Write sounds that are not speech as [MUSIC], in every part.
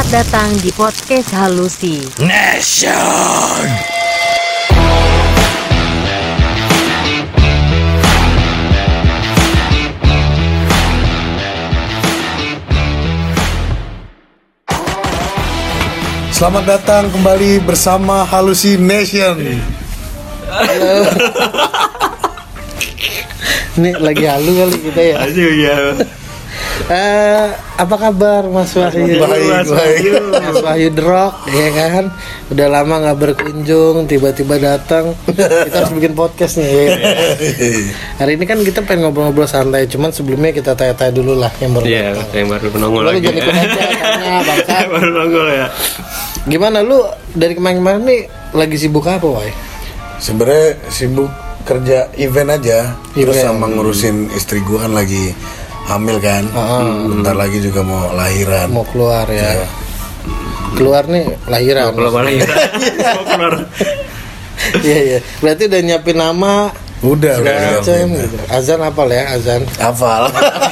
Selamat datang di podcast Halusi. Nation. Selamat datang kembali bersama Halusi Nation. Ini lagi halu kali kita ya. Aduh ya. Eh, apa kabar Mas Wahyu? Baik, baik. Mas Wahyu Drok, ya kan? Udah lama nggak berkunjung, tiba-tiba datang. Kita harus bikin podcast nih. ya. Hari ini kan kita pengen ngobrol-ngobrol santai, cuman sebelumnya kita tanya-tanya dulu lah yang baru Iya, datang. yang baru penongol Lu lagi. tanya, bangsa. [LAUGHS] baru nongol ya. Gimana lu dari kemarin-kemarin nih lagi sibuk apa, Wai? Sebenarnya sibuk kerja event aja, terus Event. sama ngurusin istri gua kan lagi hamil kan. Bentar lagi juga mau lahiran. Mau keluar ya. Iya. Keluar nih lahiran. Kalau malah ya. Mau keluar. [LAUGHS] Iya, iya. Berarti udah nyiapin nama Udah, udah, udah, macam udah. gitu. Azan apa ya azan? Hafal.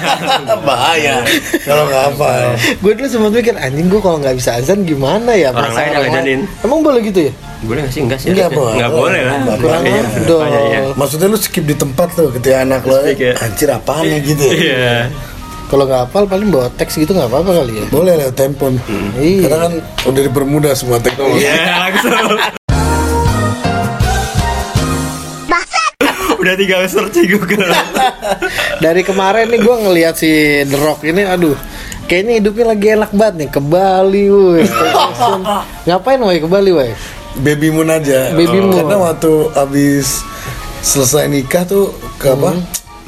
[LAUGHS] Bahaya kalau nggak hafal. gue dulu sempat mikir anjing gue kalau nggak bisa azan gimana ya Orang lain yang azanin. emang boleh gitu ya Boleh nggak sih? Enggak sih. Enggak, boleh. Enggak boleh lah. Enggak kurang Iya, dong iya, iya. Maksudnya lu skip di tempat tuh ketika anak lo Speak ya. anjir apaan nih gitu ya? Iya. kalau nggak hafal paling bawa teks gitu nggak apa-apa kali ya Boleh lewat telepon. Iya. Karena kan udah dipermudah semua teknologi. Iya, langsung. Udah tinggal search di Google. [LAUGHS] dari kemarin nih gue ngelihat si The Rock ini aduh kayaknya hidupnya lagi enak banget nih ke Bali woi [LAUGHS] ngapain woi ke Bali woi Baby moon aja. Baby moon. Karena waktu habis selesai nikah tuh ke apa?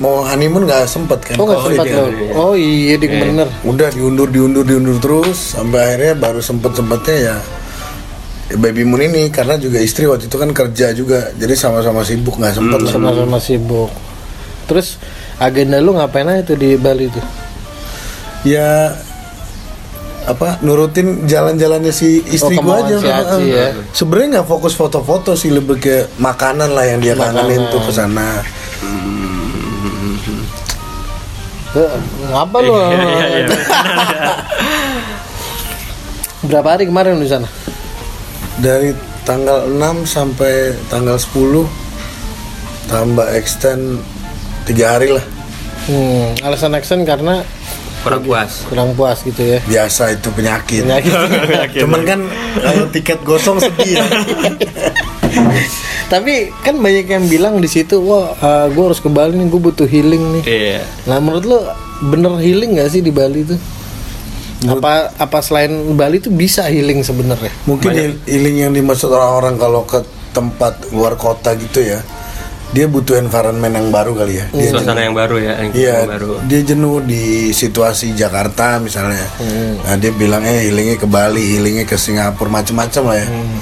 Mau honeymoon nggak sempet kan? oh nggak sempat kan? lo oh iya ding bener Udah diundur, diundur, diundur terus sampai akhirnya baru sempet sempetnya ya ya baby moon ini karena juga istri waktu itu kan kerja juga jadi sama-sama sibuk nggak sempet lah. sama-sama sibuk. Terus agenda lu ngapain aja tuh di Bali tuh? Ya apa nurutin jalan-jalannya si istri Oh, gua aja. si Aci ya. sebenarnya nggak fokus foto-foto sih lebih ke makanan lah yang dia kangenin tuh ke sana. Eh, ngapa lu? Iya, iya, iya. [LAUGHS] berapa hari kemarin lu di sana dari tanggal 6 sampai tanggal 10 tambah extend tiga hari lah Hmm, alasan action karena Kurang puas. kurang puas gitu ya. biasa itu penyakit Penyakit. [LAUGHS] cuman kan kalau tiket gosong sedih ya. [LAUGHS] Tapi kan banyak yang bilang di situ, wah, gue harus ke Bali nih, gue butuh healing nih. Iya. Nah, menurut lo bener healing gak sih di Bali tuh? Apa apa selain Bali tuh bisa healing sebenarnya? mungkin heal- healing yang dimaksud orang-orang kalau ke tempat luar kota gitu ya dia butuh environment yang baru kali ya dia Suasana yang baru ya, yang Iya, yang baru. dia jenuh di situasi Jakarta misalnya. Hmm. Nah, dia bilang eh healingnya ke Bali, healingnya ke Singapura, macam-macam lah ya. Hmm.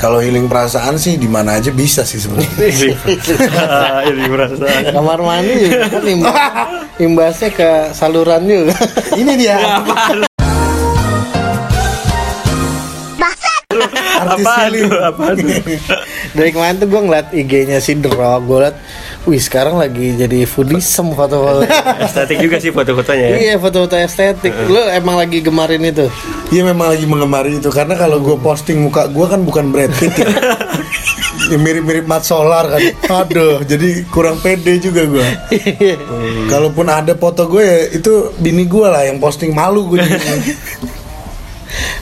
Kalau healing perasaan sih di mana aja bisa sih sebenarnya. [LAUGHS] Ini merasa. [LAUGHS] Kamar mandi juga kan imbas, imbasnya ke saluran juga. Ini dia. Apa healing. tuh? Apa? [LAUGHS] Dari kemarin tuh gue ngeliat IG-nya si Rock, gue liat, wih sekarang lagi jadi foodism foto-foto. [LAUGHS] Estetik juga sih foto-fotonya ya. iya foto-foto estetik. Lu emang lagi gemarin itu? Iya memang lagi mengemari itu karena kalau gue posting muka gue kan bukan Brad Pitt ya. [LAUGHS] Ya, mirip-mirip Mat Solar kan. Aduh, jadi kurang pede juga gue. Kalaupun ada foto gue ya itu bini gue lah yang posting malu gue.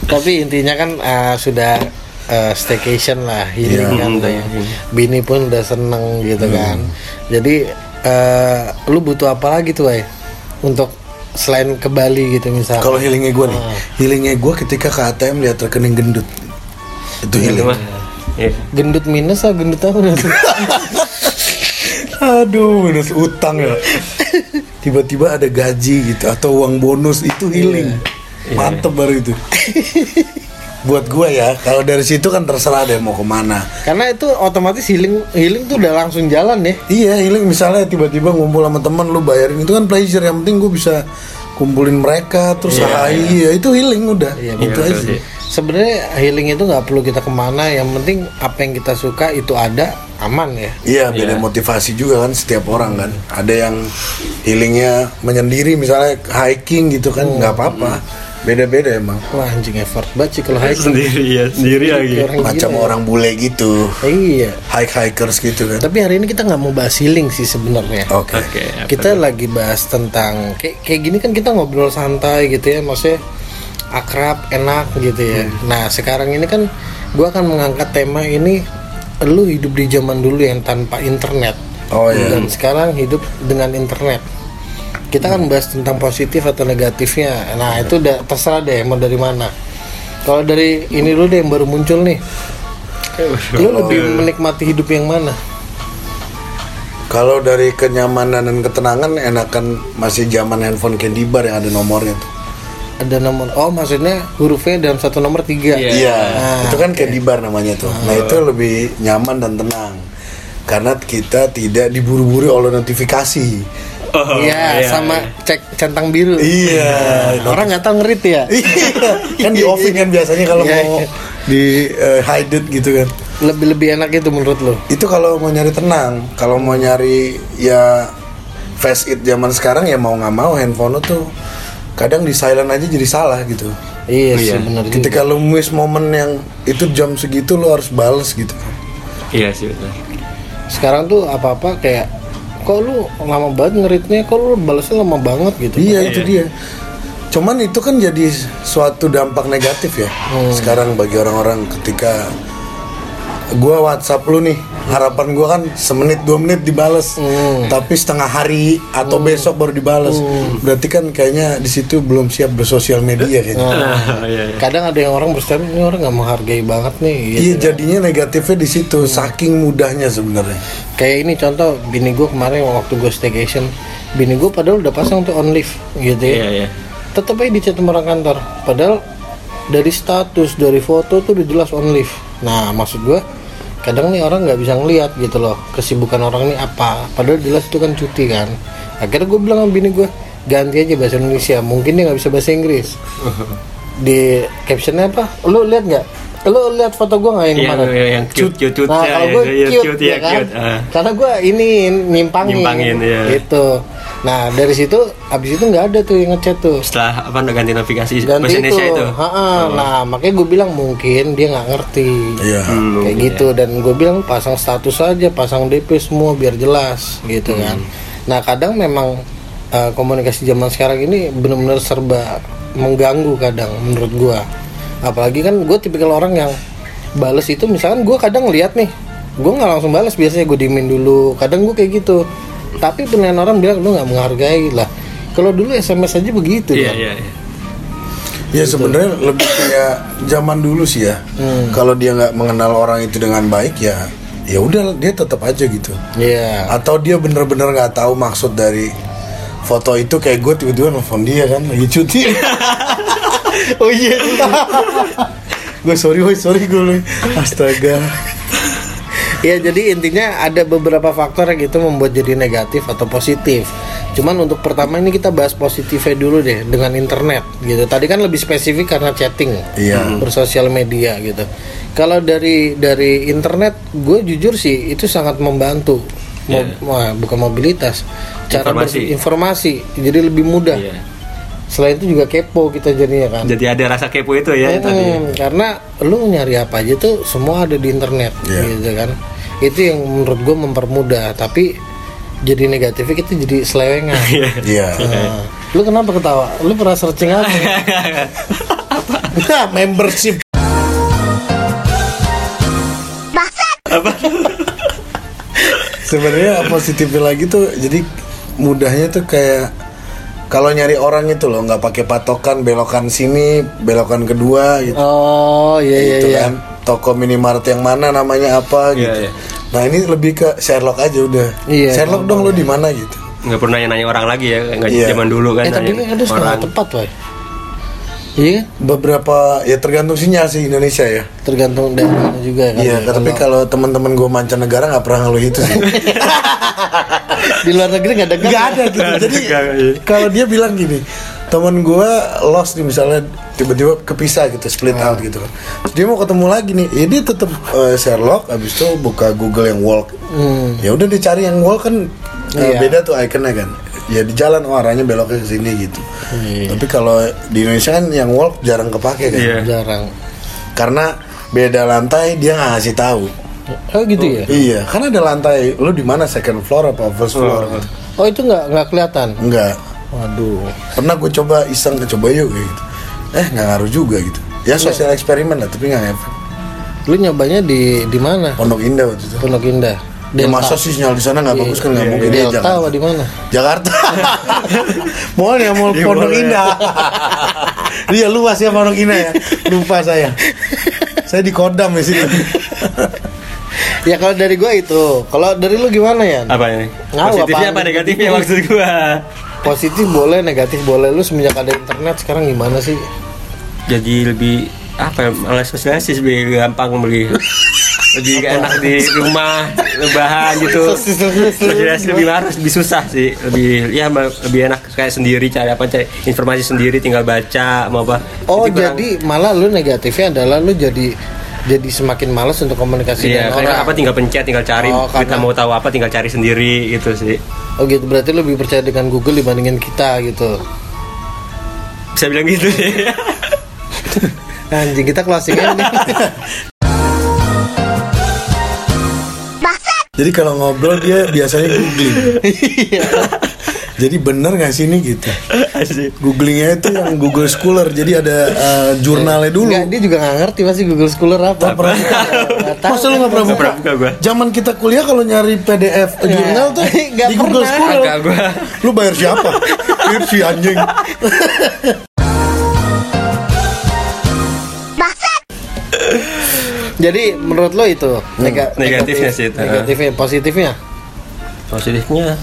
Tapi intinya kan eh, sudah eh, staycation lah, healing Iya. kan. Hmm, udah healing. Bini pun udah seneng gitu Hmm. kan. Jadi eh, lu butuh apa lagi tuh, Wai? Untuk selain ke Bali gitu misalnya. Kalau healingnya gue nih, healingnya gue ketika ke ATM lihat rekening gendut. Itu Itu healing. mah. Iya. gendut minus ah gendut apa? [LAUGHS] Aduh, minus utang ya. Tiba-tiba ada gaji gitu atau uang bonus itu healing. Mantep baru itu. [LAUGHS] Buat gue ya, kalau dari situ kan terserah deh mau ke mana. Karena itu otomatis healing healing tuh udah langsung jalan ya. Iya healing misalnya tiba-tiba ngumpul sama teman lu bayarin. Itu kan pleasure yang penting gue bisa kumpulin mereka terus iya. itu healing udah. Iya, itu betul aja. sih. Sebenarnya healing itu nggak perlu kita ke mana, yang penting apa yang kita suka itu ada aman ya. Iya beda motivasi juga kan setiap orang kan. Ada yang healingnya menyendiri misalnya hiking gitu kan nggak apa-apa beda-beda emang Wah anjing effort banget sih kalau hiking. Sendiri ya, sendiri lagi. Orang macam gila. orang bule gitu Iya. hike hikers gitu kan Tapi hari ini kita nggak mau bahas healing sih sebenarnya. oke Oke. apa Kita tuh? lagi bahas tentang kayak kayak gini kan kita ngobrol santai gitu ya, maksudnya akrab, enak gitu ya. Nah sekarang ini kan gua akan mengangkat tema ini, lu hidup di zaman dulu yang tanpa internet. oh iya dan sekarang hidup dengan internet. Kita kan bahas tentang positif atau negatifnya. Nah itu udah terserah deh mau dari mana. Kalau dari ini dulu deh yang baru muncul nih, lu lebih menikmati hidup yang mana? kalau dari kenyamanan dan ketenangan enakan masih zaman handphone candy bar yang ada nomornya tuh Ada nomor, oh maksudnya hurufnya dalam satu nomor tiga. Iya. Iya, Ah, itu kan candy bar namanya tuh. Nah itu lebih nyaman dan tenang karena kita tidak diburu-buru oleh notifikasi. Oh, Iya, sama cek centang biru. Iya, Orang nggak tahu ngerit ya. Iya, [LAUGHS] kan di offing kan biasanya kalau Iya, mau iya. di eh, hide it gitu kan. Lebih lebih enak itu menurut lo. Itu kalau mau nyari tenang, kalau mau nyari ya fast it zaman sekarang ya mau nggak mau handphone lo tuh kadang di silent aja jadi salah gitu. Iya sih Iya. benar juga. Ketika lo miss momen yang itu jam segitu lo harus bales gitu. Iya sih benar. Sekarang tuh apa-apa kayak kok lu lama banget ngeritnya, kok lu balasnya lama banget gitu. Iya itu dia. Cuman itu kan jadi suatu dampak negatif ya. Sekarang bagi orang-orang ketika gua WhatsApp lu nih, harapan gua kan semenit dua menit dibales, tapi setengah hari atau besok baru dibales. Berarti kan kayaknya di situ belum siap bersosial media kayaknya. Ah, [LAUGHS] iya, iya. Kadang ada yang orang berstatement ini orang nggak menghargai banget nih. Gitu. Iya jadinya negatifnya di situ, saking mudahnya sebenarnya. Kayak ini contoh bini gue kemarin waktu gue staycation, bini gue padahal udah pasang tuh on live gitu ya. Iya, iya. Tetep aja dicat orang kantor. Padahal dari status, dari foto tuh udah jelas on live. Nah maksud gue kadang nih orang nggak bisa ngeliat gitu loh kesibukan orang nih apa. Padahal jelas itu kan cuti kan. Akhirnya gue bilang sama bini gue ganti aja bahasa Indonesia. Mungkin dia nggak bisa bahasa Inggris. [LAUGHS] Di captionnya apa? Lu lihat nggak? Lu lihat foto gue nggak yang Yang, kemarin? yang cute, cute, cute, Nah, ya, kalau ya, gue ya, cute, cute, ya ya, kan? cute. Ah. Karena gue ini nyimpangin, Nyimpangin, ya. gitu. Nah dari situ, abis itu nggak ada tuh yang ngechat tuh. Setelah apa ganti notifikasi Ganti bahasa itu, Indonesia itu. Ha-ha. Nah makanya gue bilang mungkin dia nggak ngerti. Iya. Belum, Kayak ya. gitu dan gue bilang pasang status aja, pasang DP semua biar jelas gitu kan. Nah kadang memang uh, komunikasi zaman sekarang ini benar-benar serba mengganggu kadang menurut gue. Apalagi kan gue tipikal orang yang bales itu misalkan gue kadang lihat nih, gue nggak langsung balas biasanya gue diemin dulu. Kadang gue kayak gitu. Tapi penilaian orang bilang lu nggak menghargai lah. Kalau dulu SMS aja begitu Iya, kan. iya, iya. Ya sebenarnya lebih kayak zaman dulu sih ya. Kalau dia nggak mengenal orang itu dengan baik ya, ya udah dia tetap aja gitu. Iya. Atau dia bener-bener nggak tahu maksud dari foto itu kayak gue tiba-tiba nelfon dia kan lagi cuti. [LAUGHS] Oh iya. [LAUGHS] gue sorry, woy, sorry gue. Astaga. Ya jadi intinya ada beberapa faktor yang gitu membuat jadi negatif atau positif. Cuman untuk pertama ini kita bahas positifnya dulu deh dengan internet gitu. Tadi kan lebih spesifik karena chatting, Iya. bersosial media gitu. Kalau dari dari internet, gue jujur sih itu sangat membantu. Mo- Iya. bukan mobilitas, cara Informasi. informasi jadi lebih mudah. Iya. Selain itu juga kepo kita jadinya kan. Jadi ada rasa kepo itu ya Hmm, tadi. karena lu nyari apa aja tuh semua ada di internet Iya. gitu kan itu yang menurut gue mempermudah tapi jadi negatifnya kita jadi selewengan Iya. [LAUGHS] Nah, lu kenapa ketawa lu pernah searching apa nah, [LAUGHS] membership Sebenarnya positifnya lagi tuh jadi mudahnya tuh kayak kalau nyari orang itu loh nggak pakai patokan belokan sini belokan kedua gitu. oh iya iya gitu iya kan toko minimart yang mana namanya apa Iya, gitu iya. nah ini lebih ke Sherlock aja udah Iya, Sherlock dong lo di mana gitu Nggak pernah nanya orang lagi ya, nggak Iya. zaman dulu kan. eh tapi nanya kan ada setengah orang. tepat woy iya kan beberapa ya tergantung sinyal sih Indonesia ya tergantung daerahnya juga kan iya ya. tapi kalau teman-teman gue mancanegara nggak pernah ngeluh itu sih [LAUGHS] di luar negeri nggak ada kan? nggak ada gitu jadi iya. kalau dia bilang gini teman gue lost nih misalnya tiba-tiba kepisah gitu split Ah. out gitu kan Terus dia mau ketemu lagi nih ya dia tetap eh, Sherlock abis itu buka Google yang walk Hmm. ya udah dicari yang walk kan eh, Iya. beda tuh ikonnya kan ya di jalan oh arahnya beloknya ke sini gitu. Iya. Tapi kalau di Indonesia kan yang walk jarang kepake kan. Iya. jarang Karena beda lantai dia nggak ngasih tahu. oh gitu ya Iya, kan ada lantai. Lu di mana second floor apa first floor? gitu. oh itu nggak nggak kelihatan Enggak. waduh Pernah gue coba iseng coba yuk gitu. Eh nggak ngaruh juga gitu. Ya sosial eksperimen lah, tapi nggak efek. lu nyobanya di di mana Pondok Indah waktu itu. Pondok Indah Ya masa sih sinyal di sana nggak Iya, bagus kan nggak iya, mungkin dia Delta Jakarta. apa di mana Jakarta. [LAUGHS] Mall ya mall Di Pondok. Indah. Dia [LAUGHS] luas ya Pondok Indah ya. Lupa saya. saya di Kodam di sini. [LAUGHS] ya kalau dari gua itu kalau dari lu gimana ya Apa ini? Nggak, Positifnya apaan? apa negatifnya maksud gua? positif boleh negatif boleh lu semenjak ada internet sekarang gimana sih Jadi lebih apa ya? Sosialisasi lebih gampang beli. Lebih enak di rumah lebahan gitu sosialisasi lebih harus lebih susah sih lebih ya lebih enak kayak sendiri cari apa cari informasi sendiri tinggal baca mau apa oh Jadi kurang- jadi malah lu negatifnya adalah lu jadi jadi semakin malas untuk komunikasi Iya, dengan orang apa tinggal pencet, tinggal cari. Oh, kita mau tahu apa tinggal cari sendiri gitu sih. oh gitu berarti lebih percaya dengan Google dibandingin kita gitu Bisa bilang gitu sih. [LAUGHS] anjing kita closing nih [LAUGHS] Jadi kalau ngobrol dia biasanya googling. Jadi bener nggak sih ini gitu? Asik. Googlingnya itu yang Google Scholar. Jadi ada eh, jurnalnya dulu. Enggak, dia juga nggak ngerti pasti Google Scholar apa. Nggak pernah. Masa lu nggak pernah buka? pernah buka gua. Zaman kita kuliah kalau nyari PDF jurnal tuh [LAUGHS] di Google pernah. Scholar. Agak gua. Lu bayar siapa? Bayar si anjing. [LAUGHS] Jadi menurut lo itu nega- negatifnya negatif- sih itu. Negatifnya, positifnya Positifnya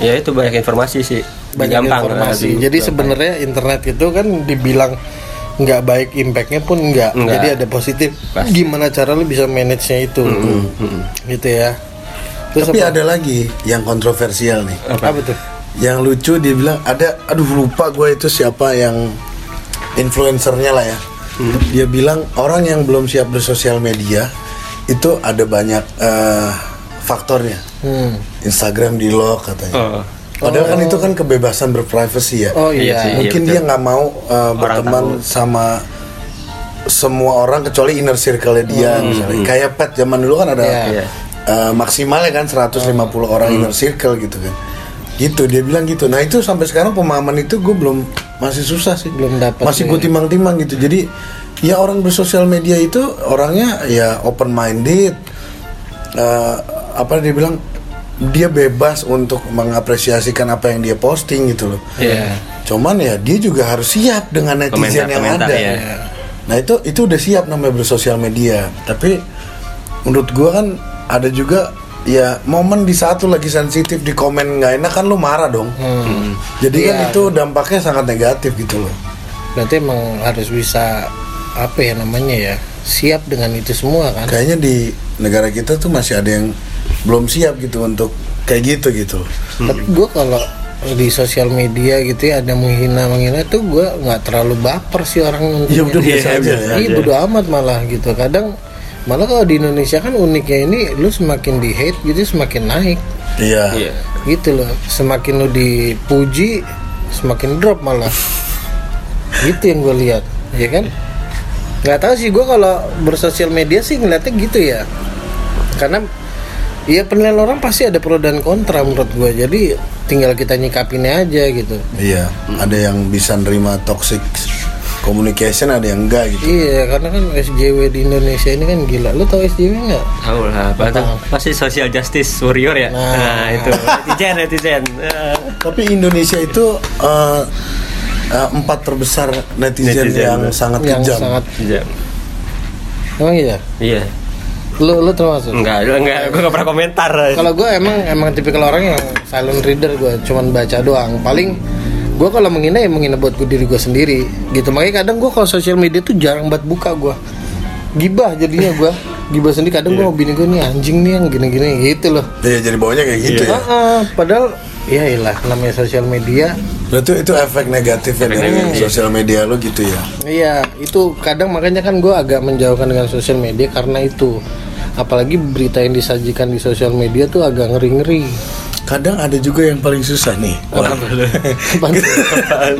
ya itu banyak informasi sih. Banyak gampang. informasi. Jadi sebenarnya internet itu kan dibilang nggak baik impactnya pun nggak. Nggak. Jadi ada positif. Pasti. Gimana cara lo bisa manage-nya itu? Gitu ya. Terus Tapi apa? ada lagi yang kontroversial nih. apa tuh? Yang lucu dia bilang ada aduh lupa gue itu siapa yang influencernya lah ya. Dia bilang orang yang belum siap bersosial media itu ada banyak eh, faktornya. Hmm. Instagram di lock katanya. Oh. Padahal kan itu kan kebebasan berprivacy ya. Oh Iya iya. sih. Mungkin betul. dia nggak mau uh, berteman tahu. sama semua orang kecuali inner circle dia misalnya. Kayak pet zaman dulu kan ada Iya. Iya. uh, maksimalnya kan 150 orang inner circle gitu kan. Gitu dia bilang gitu. Nah itu sampai sekarang pemahaman itu gue belum masih susah sih. Belum dapat Masih gue timbang-timbang gitu. Jadi ya orang bersosial media itu orangnya ya open minded. apa dia bilang dia bebas untuk mengapresiasikan apa yang dia posting gitu loh. Iya. Cuman ya dia juga harus siap dengan netizen yang Komentar-komentar, ada. ya. Nah itu itu udah siap namanya bersosial media. Tapi menurut gua kan ada juga ya momen di saat lu lagi sensitif di komen nggak enak kan lu marah dong. Hmm. Jadi kan Iya. itu dampaknya sangat negatif gitu loh. Berarti emang harus bisa apa ya namanya ya siap dengan itu semua kan? Kayaknya di negara kita tuh masih ada yang belum siap gitu untuk kayak gitu gitu. Tapi gue kalau di sosial media gitu ya ada menghina menghina tuh gue nggak terlalu baper sih orang Ya udah biasa Iya, aja ya. Iya bodo amat malah gitu. Kadang malah kalau di Indonesia kan uniknya ini lu semakin di hate gitu semakin naik Iya. Iya. gitu loh. Semakin lu dipuji semakin drop malah. gitu yang gue lihat, ya kan? Nggak tahu sih gue kalau bersosial media sih ngeliatnya gitu ya. Karena Iya penilaian orang pasti ada pro dan kontra menurut gue Jadi tinggal kita nyikapinnya aja gitu Iya, ada yang bisa nerima toxic communication, ada yang enggak gitu. Iya karena kan SJW di Indonesia ini kan gila Lu tau SJW nggak? Tahu lah? Pasti social justice warrior ya. Nah. Nah, itu netizen netizen. Tapi Indonesia itu eh, eh, empat terbesar netizen, Netizen, yang sangat Yang kejam. sangat Iya. Emang iya? Iya. Lu, lu termasuk? Enggak, enggak, gue gak pernah komentar. Kalau gue emang emang tipikal orang yang silent reader gue cuman baca doang. Paling gue kalau menghina ya menghina buat gue diri gue sendiri gitu. Makanya kadang gue kalau sosial media tuh jarang banget buka gue. Gibah jadinya gue. Gibah sendiri kadang gue mau bini gue nih anjing nih yang gini-gini gitu loh. Iya, jadi bawahnya kayak gitu ya. Ah, ah, padahal ya ilah namanya sosial media. Berarti itu efek negatif ya dari sosial media lo gitu ya. Iya itu kadang makanya kan gue agak menjauhkan dengan sosial media karena itu. Apalagi berita yang disajikan di sosial media tuh agak ngeri-ngeri. Kadang ada juga yang paling susah nih. [LAUGHS]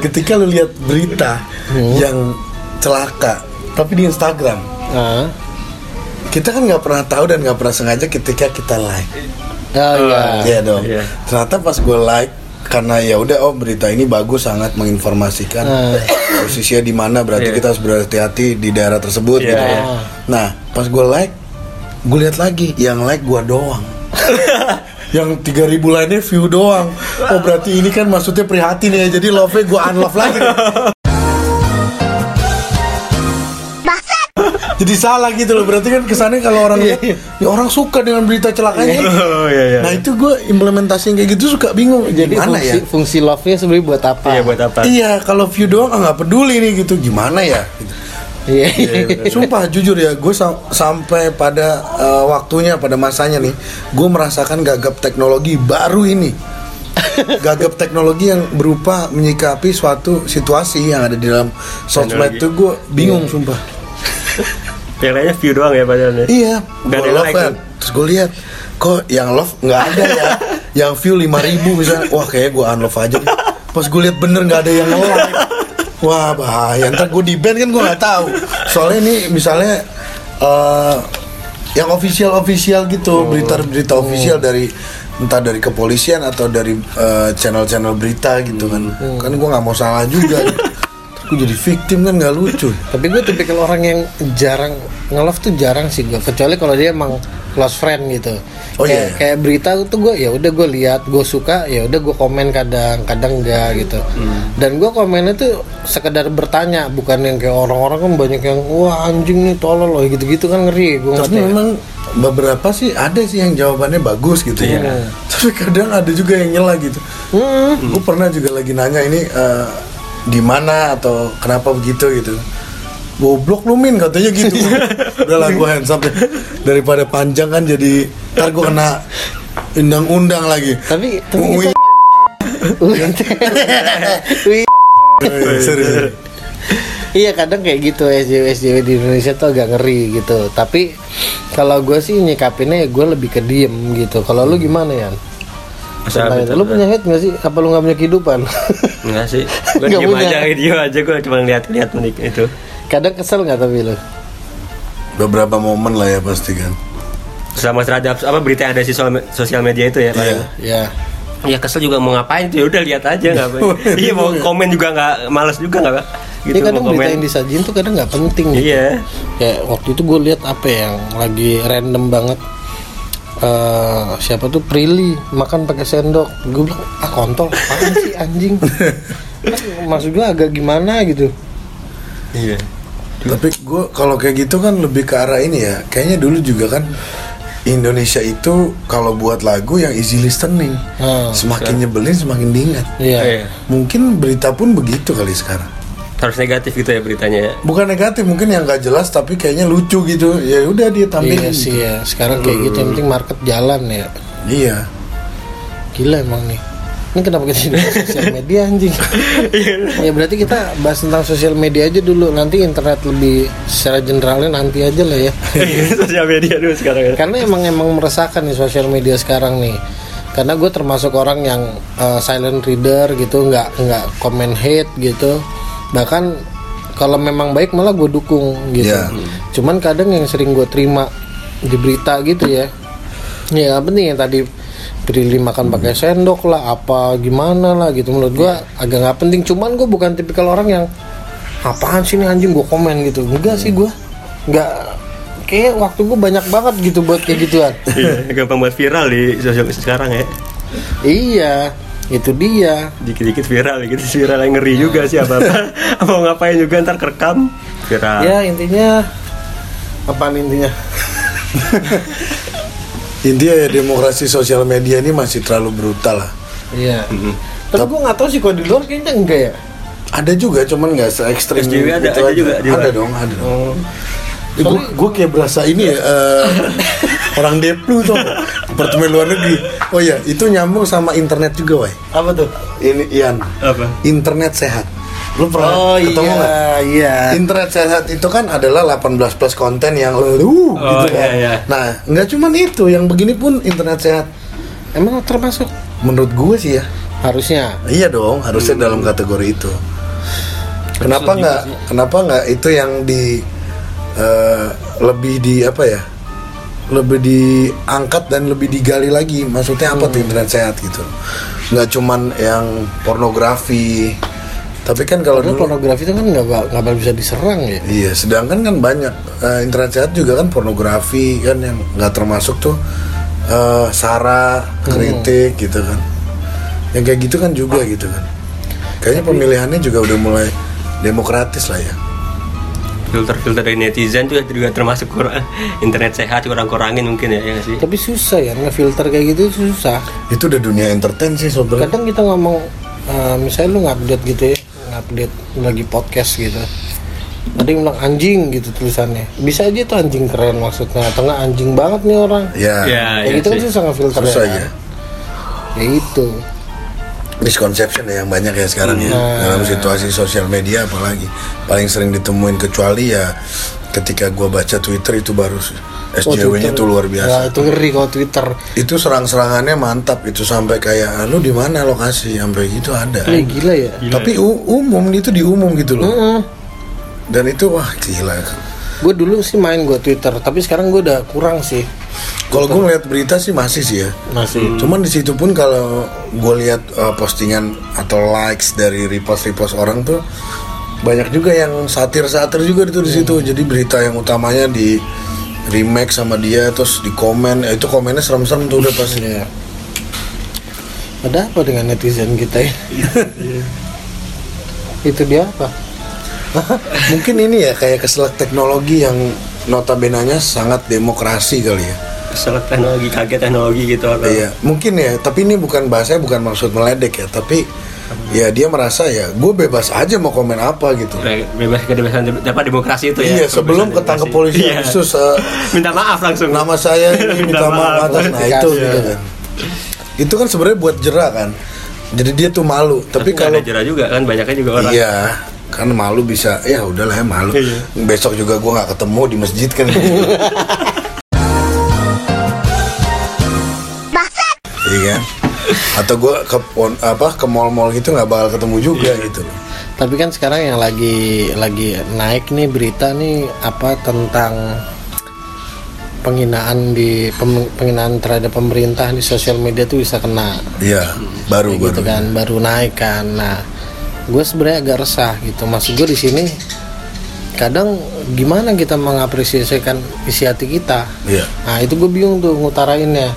Ketika lu lihat berita yang celaka, tapi di Instagram, Ah. kita kan nggak pernah tahu dan nggak pernah sengaja ketika kita like. Oh iya. Iya dong. iya. Ternyata pas gue like karena ya udah oh berita ini bagus sangat menginformasikan Ah. [COUGHS] posisinya di mana berarti Iya. kita harus berhati-hati di daerah tersebut Iya, gitu. iya. Nah pas gue like, gue lihat lagi yang like gue doang. [LAUGHS] yang 3000 lainnya view doang. Oh berarti ini kan maksudnya prihatin ya. Jadi love-nya gue unlove lagi. Jadi salah gitu loh. Berarti kan kesannya kalau orang lihat, ya orang suka dengan berita celakanya. Oh iya iya. Nah itu gue implementasi yang kayak gitu suka bingung. Jadi Gimana fungsi, ya? fungsi love-nya sebenarnya buat apa? Iya buat apa? Iya kalau view doang ah, nggak peduli nih gitu. Gimana ya? Gitu. Iya. Sumpah jujur ya, gue sampai pada eh, waktunya, pada masanya nih, gue merasakan gagap teknologi baru ini. Gagap teknologi yang berupa menyikapi suatu situasi yang ada di dalam sosmed itu gue bingung sumpah. Yang lainnya view doang ya padahal ya. Iya, gue ada love like kan. Terus gue lihat, kok yang love nggak ada ya. yang view 5000 misalnya, wah kayaknya gue unlove aja. deh. Pas gue lihat bener nggak ada yang like. Wah bahaya, ntar gue di band kan gue nggak tahu. Soalnya ini misalnya eh, yang official official gitu, berita-berita official dari entah dari kepolisian atau dari eh, channel-channel berita gitu kan. Kan gue nggak mau salah juga. Gue jadi victim kan nggak lucu. Tapi gue tipikal orang yang jarang nge-love tuh jarang sih gue kecuali kalau dia emang close friend gitu. Oh, kayak, iya. kayak berita tuh gue ya udah gue lihat, gue suka, ya udah gue komen kadang, kadang enggak gitu. Hmm. Dan gue komennya tuh sekedar bertanya, bukan yang kayak orang-orang kan banyak yang wah anjing nih tolol loh gitu-gitu kan ngeri gue Tapi memang beberapa sih ada sih yang jawabannya bagus gitu ya. Tapi kadang ada juga yang nyela gitu. Gue pernah juga lagi nanya ini eh, di mana atau kenapa begitu gitu. Goblok lu min katanya gitu. [LAUGHS] Udah lah gue hands up deh. Daripada panjang kan jadi ntar gue kena undang-undang lagi. Tapi tapi Ui, kita [LAUGHS] sorry, sorry. Iya kadang kayak gitu SJW SJW di Indonesia tuh agak ngeri gitu. Tapi kalau gue sih nyikapinnya ya gue lebih ke diem gitu. Kalau lu gimana ya? Tentang gitu. itu. Lu punya hate gak sih? Apa lu gak punya kehidupan? Enggak sih. [LAUGHS] Gue diem punya. aja, diem aja gue cuma lihat-lihat menik itu. Kadang kesel gak tapi lu? Beberapa momen lah ya pasti kan. Sama terhadap apa berita yang ada di sosial, sosial media itu ya, Pak. Iya. Ya. Ya kesel juga mau ngapain tuh ya udah lihat aja nggak apa. [LAUGHS] iya mau komen juga nggak malas juga nggak Pak? gitu Ini kadang berita yang disajin tuh kadang nggak penting gitu. Iya. Kayak waktu itu gue lihat apa ya, yang lagi random banget. eh siapa tuh Prilly makan pakai sendok. Gue bilang ah kontol apaan sih anjing. [LAUGHS] Kan Maksud gue agak gimana gitu. Iya. Tapi gue kalau kayak gitu kan lebih ke arah ini ya. Kayaknya dulu juga kan Indonesia itu kalau buat lagu yang easy listening, Hmm, semakin nyebelin semakin diingat. Iya. Iya. Mungkin berita pun begitu kali sekarang. Harus negatif gitu ya beritanya ya. Bukan negatif, mungkin yang nggak jelas tapi kayaknya lucu gitu. Ya udah dia tampilin. Iya sih gitu. ya. Sekarang kayak gitu yang penting market jalan ya. Iya. Gila emang nih. Ini kenapa kita jadi sosial [LAUGHS] media anjing? ya berarti kita bahas tentang sosial media aja dulu. Nanti internet lebih secara generalnya nanti aja lah ya. Sosial media dulu sekarang ya. Karena emang emang meresahkan nih sosial media sekarang nih. Karena gue termasuk orang yang uh, silent reader gitu, nggak nggak komen hate gitu. Bahkan kalau memang baik malah gue dukung gitu. Iya. Cuman kadang yang sering gue terima di berita gitu ya. Ya nggak penting yang tadi Prilly makan pakai sendok lah, apa gimana lah gitu. Menurut gue agak nggak penting. Cuman gue bukan tipikal orang yang apaan sih nih anjing gue komen gitu. Enggak sih gue, nggak kayak waktu gue banyak banget gitu buat kayak gituan. [LAUGHS] Iya, gampang buat viral di sosial media sekarang ya. Iya, itu dia. Dikit-dikit viral, dikit viral yang ngeri juga sih apa [LAUGHS] apa mau ngapain juga ntar kerekam viral. Ya intinya apaan intinya? [LAUGHS] Intinya ya demokrasi sosial media ini masih terlalu brutal lah. Iya. Tapi gue nggak tahu sih kalau di luar kayaknya enggak ya. Ada juga, cuman nggak se ekstrim SJW ada- ada aja. juga luar. Ada dong, ada dong. gue gue kayak berasa ini ya eh, [LAUGHS] orang deplu tuh apartemen luar negeri. Oh iya, itu nyambung sama internet juga, wah. Apa tuh? Ini Ian, Apa? internet sehat. Lu pernah Oh ketemu iya, nggak? iya. Internet sehat itu kan adalah 18 plus konten yang uh, Oh, gitu kan. iya, iya. Nah, nggak cuman itu, yang begini pun internet sehat. Emang termasuk? menurut gue sih ya harusnya iya dong harusnya dalam kategori itu kenapa nggak kenapa nggak itu yang di eh, lebih di apa ya lebih diangkat dan lebih digali lagi maksudnya apa tuh internet sehat gitu nggak cuman yang pornografi tapi kan kalau dulu pornografi itu kan nggak nggak bakal bisa diserang ya Iya, sedangkan kan banyak eh, internet sehat juga kan pornografi kan yang nggak termasuk tuh eh, sara, kritik gitu kan. Yang kayak gitu kan juga gitu kan. Kayaknya pemilihannya juga udah mulai demokratis lah ya. filter-filter dari netizen juga juga termasuk kurang [LAUGHS] internet sehat kurang-kurangin mungkin ya, ya nggak sih tapi susah ya ngefilter kayak gitu susah Itu udah dunia entertain sih sebenarnya. kadang kita ngomong eh, misalnya lu ngupdate gitu ya ngupdate lagi podcast gitu. Ada yang bilang anjing gitu tulisannya. Bisa aja tuh anjing keren maksudnya. Atau nggak anjing banget nih orang. Ya, ya ya gitu kan sih. susah ngefilter susah ya ya. ya itu. Misconception ya yang banyak ya sekarang ya. Nah. dalam situasi sosial media apalagi. Paling sering ditemuin kecuali ya ketika gua baca Twitter itu baru sih. Oh, SJW-nya Twitter. tuh luar biasa. ya itu ngeri kalau Twitter. Itu serang-serangannya mantap itu sampai kayak "Ah, lu di mana lokasi? Sampai gitu ada. Ini gila ya? Tapi u- umum itu diumum gitu loh. Heeh. dan itu wah gila. Gue dulu sih main gue Twitter tapi sekarang gue udah kurang sih. Kalau gue ngeliat berita sih masih sih ya. Masih. Cuman di situ pun kalau gue lihat uh, postingan atau likes dari repost repost orang tuh banyak juga yang satir satir juga itu di situ jadi berita yang utamanya di remake sama dia terus di komen ya itu komennya serem-serem tuh udah pasti Iya. Ada apa dengan netizen kita ya? itu dia apa? [LAUGHS] Mungkin ini ya kayak keselak teknologi yang notabenanya sangat demokrasi kali ya. Kesel teknologi kaget teknologi gitu atau Iya, mungkin ya. Tapi ini bukan bahasanya bukan maksud meledek ya. Tapi ya dia merasa ya, gue bebas aja mau komen apa gitu. Be- bebas kebebasan dapat demokrasi itu ya Iya, sebelum ketangkep polisi Iya. Agustus, eh, [LAUGHS] minta maaf langsung nama saya ini [LAUGHS] minta maaf atas. Nah itu Iya. gitu kan. Itu kan sebenarnya buat jerak kan. Jadi dia tuh malu. Tapi tapi kalau jerah juga kan banyaknya juga orang Iya, kan malu bisa ya udahlah ya malu. Iya. Besok juga gue nggak ketemu di masjid kan. [LAUGHS] Iya kan? Atau gue ke apa ke mall-mall gitu nggak bakal ketemu juga gitu. Tapi kan sekarang yang lagi lagi naik nih berita nih apa tentang penghinaan di pem- penghinaan terhadap pemerintah di sosial media tuh bisa kena Iya, baru Kayak baru. gitu kan baru naik kan. Nah, gue sebenarnya agak resah gitu. Maksud gue di sini kadang gimana kita mengapresiasikan isi hati kita. Iya. Nah itu gue bingung tuh ngutarainnya.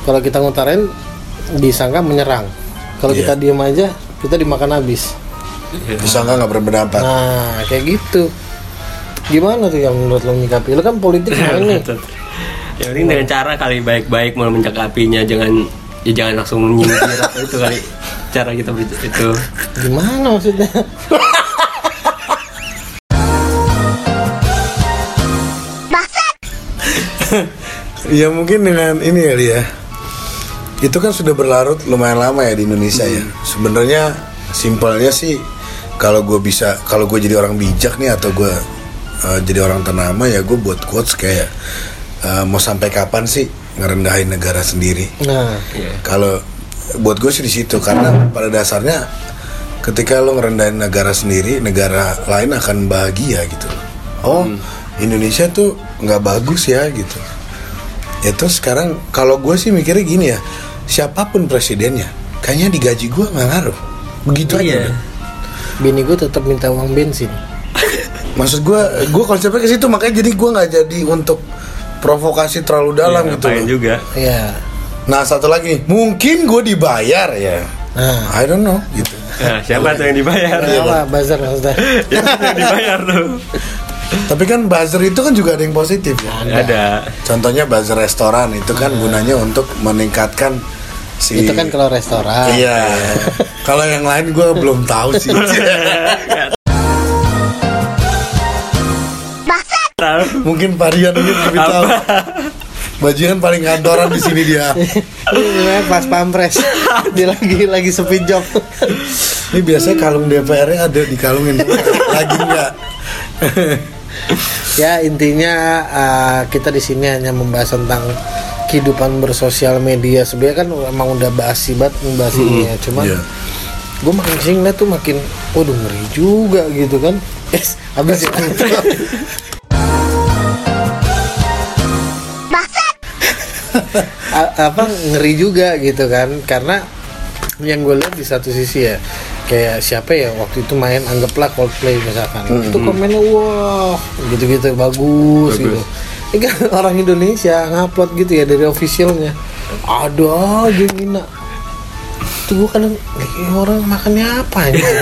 Kalau kita ngutarain disangka menyerang. Kalau Iya. kita diem aja kita dimakan habis. Disangka nggak berpendapat. Nah kayak gitu. Gimana tuh yang menurut lo menyikapi? Lo kan politik [LAUGHS] nih. ya penting dengan cara kali baik-baik mau mencakapinya jangan ya jangan langsung nyindir atau itu kali cara kita itu Gimana maksudnya? [LAUGHS] Ya mungkin dengan ini kali ya. Itu kan sudah berlarut lumayan lama ya di Indonesia ya. Sebenarnya simpelnya sih kalau gue bisa kalau gue jadi orang bijak nih atau gue uh, jadi orang ternama ya gue buat quotes kayak uh, mau sampai kapan sih ngerendahin negara sendiri. Nah, Kalau buat gue sih di situ karena pada dasarnya ketika lo ngerendahin negara sendiri, negara lain akan bahagia gitu. Oh, Indonesia tuh nggak bagus ya gitu. Ya terus sekarang kalau gue sih mikirnya gini ya, siapa pun presidennya, kayaknya digaji gue nggak ngaruh. Begitu aja. Iya. udah. bini gue tetap minta uang bensin. [LAUGHS] Maksud gue, gue konsepnya ke situ makanya jadi gue nggak jadi untuk provokasi terlalu dalam Ya, gitu. loh. juga Iya. Nah satu lagi, mungkin gue dibayar ya. Nah, I don't know gitu. nah, siapa tuh yang dibayar apa bazar maksudnya? ya, yang dibayar tuh Tapi kan buzzer itu kan juga ada yang positif ya. ada Contohnya buzzer restoran itu kan gunanya untuk meningkatkan si Itu kan kalau restoran. Iya. Kalau yang lain gue belum tahu sih. Mungkin Parian ini lebih tahu. Bajingan paling kantoran di sini dia. Ini pas pampres. Dia lagi lagi sepi job. Ini biasanya kalung DPR-nya ada dikalungin. Lagi enggak? ya intinya uh, kita di sini hanya membahas tentang kehidupan bersosial media sebenarnya kan emang udah basi banget bahas ini ya cuman Iya. gue makin ngeliat tuh makin waduh ngeri juga gitu kan. [LAUGHS] Es habis ya. [LAUGHS] Apa ngeri juga gitu kan. Karena yang gue lihat di satu sisi ya kayak siapa ya waktu itu main anggaplah Coldplay misalkan. Itu komennya wah gitu-gitu bagus, gitu ini kan [LAUGHS] orang Indonesia ngupload gitu ya dari officialnya ada aja ngina itu gue kadang "Ini orang makannya apa ya [LAUGHS]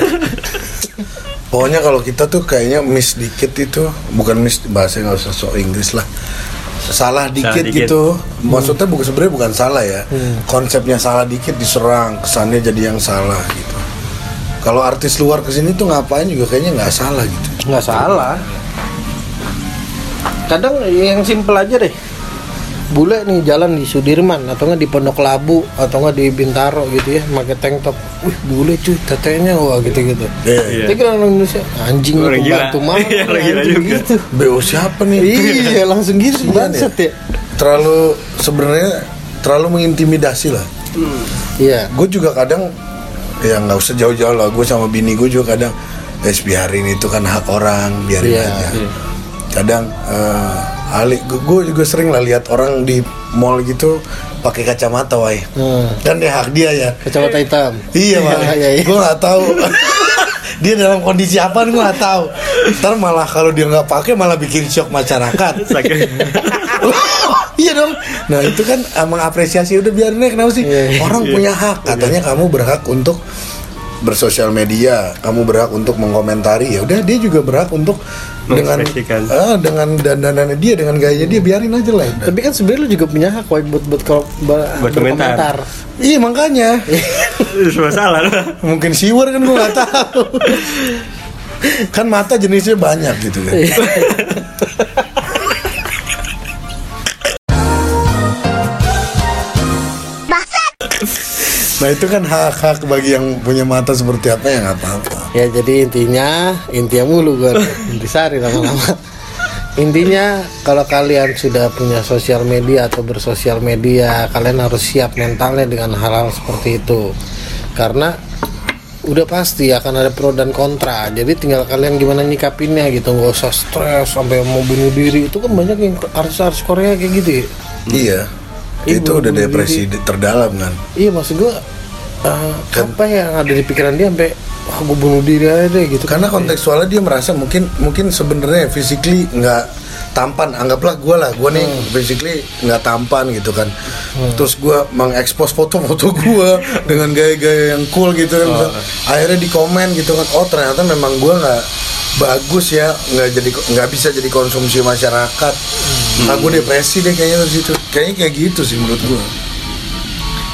Pokoknya kalau kita tuh kayaknya miss dikit itu bukan miss bahasa nggak usah sok Inggris lah. Salah dikit, dikit. gitu. Maksudnya bukan sebenarnya bukan salah ya. Konsepnya salah dikit diserang, kesannya jadi yang salah gitu. Kalau artis luar ke sini tuh ngapain juga kayaknya nggak salah gitu. nggak salah kadang yang simpel aja deh. Bule nih jalan di Sudirman atau nggak di Pondok Labu atau nggak di Bintaro gitu ya pakai tank top. Wih bule cuy tetenya wah gitu gitu Iya. Iya. tapi kan orang Indonesia anjing Orang gila. pembantu mana? [LAUGHS] Iya, orang gila anjing juga. gitu. BO siapa nih? iya langsung gitu Kasihan bangsat ya. Terlalu sebenarnya terlalu mengintimidasi lah. iya. Gue juga kadang ya nggak usah jauh-jauh lah. Gue sama bini gue juga kadang es biarin itu kan hak orang biarin Iya, aja kadang eh, Ali gue juga sering lah lihat orang di mall gitu pakai kacamata wai hmm. kan dia hak dia ya kacamata hitam iya iya, wai iya, iya. gue nggak tahu [LAUGHS] dia dalam kondisi apa gue nggak tahu ntar malah kalau dia nggak pakai malah bikin shock masyarakat [LAUGHS] [LAUGHS] iya dong. Nah itu kan mengapresiasi udah biarin aja kenapa sih? Iya, iya. Orang punya hak. Katanya kamu berhak untuk bersosial media, kamu berhak untuk mengomentari. Ya udah dia juga berhak untuk dengan ah, dengan dandanannya dia, dengan gayanya dia biarin aja lah. udah. tapi kan sebenarnya lu juga punya hak Wai, buat buat kalau Buat komentar. Iya makanya. [LAUGHS] Semua salah lah. Mungkin siwer kan gue nggak tahu. kan mata jenisnya banyak gitu kan. [LAUGHS] Nah itu kan hak-hak bagi yang punya mata seperti apa ya nggak apa-apa. Ya jadi intinya intinya mulu gue intisari lama-lama. Intinya kalau kalian sudah punya sosial media atau bersosial media, kalian harus siap mentalnya dengan hal-hal seperti itu. Karena udah pasti akan ada pro dan kontra. Jadi tinggal kalian gimana nyikapinnya gitu, nggak usah stres sampai mau bunuh diri. Itu kan banyak yang artis-artis Korea kayak gitu. ya. Iya. Itu udah depresi di- terdalam kan. Iya maksud gue eh, apa yang ada di pikiran dia sampai wah gue bunuh diri aja deh gitu. Karena kontekstualnya dia merasa mungkin mungkin sebenarnya physically nggak tampan. Anggaplah gue lah, gue nih physically nggak tampan gitu kan. Terus gue mengekspos foto-foto [LAUGHS] gue dengan gaya-gaya yang cool gitu kan. Misal, Akhirnya di komen gitu kan. Oh ternyata memang gue nggak bagus ya, nggak jadi nggak bisa jadi konsumsi masyarakat. Nah gue depresi deh kayaknya dari situ. Kayaknya kayak gitu sih menurut gue.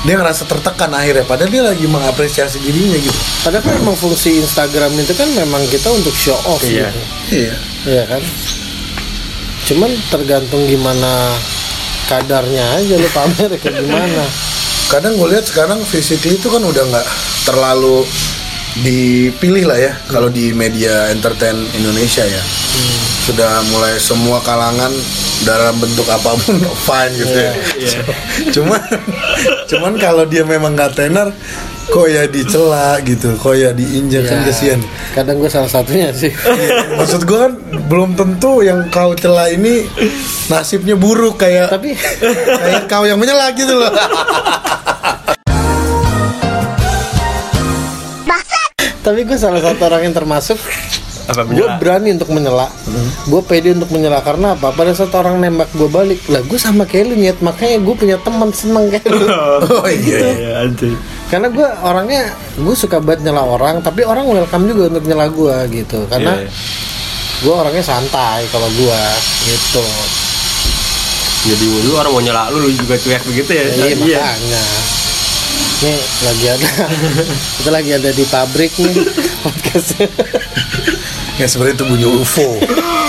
Dia ngerasa tertekan akhirnya, padahal dia lagi mengapresiasi dirinya gitu. Padahal kan memang fungsi Instagram itu kan memang kita untuk show off Iya. gitu. Iya. Iya kan? Cuman tergantung gimana kadarnya aja lu pamer kayak gimana. kadang gue lihat sekarang physically itu kan udah nggak terlalu dipilih lah ya kalau di media entertain Indonesia ya. Sudah mulai semua kalangan dalam bentuk apa pun [LAUGHS] fine gitu ya. [LAUGHS] Cuman cuman kalau dia memang nggak tenar kok ya dicela gitu kok ya diinjak kan Ya, kesian. Kadang gue salah satunya sih. [LAUGHS] maksud gue kan belum tentu yang kau cela ini nasibnya buruk kayak Tapi kayak kau yang menyela gitu loh tapi gue salah satu orang yang termasuk Apa gue berani untuk menyela. Gue pede untuk menyela karena apa? Pada saat orang nembak gue balik lah gue sama kayak lu niat makanya gue punya teman seneng kayak lu [LAUGHS] oh iya Iya, anjing. karena gue orangnya gue suka banget nyela orang tapi orang welcome juga untuk nyela gue gitu. Karena Iya. gue orangnya santai kalau gue gitu. Jadi dulu orang mau nyela lu, lu juga cuek begitu ya. iya. makanya nih lagi ada [LAUGHS] kita lagi ada di pabrik nih [LAUGHS] podcast Ya sebenarnya itu bunyi UFO. [LAUGHS]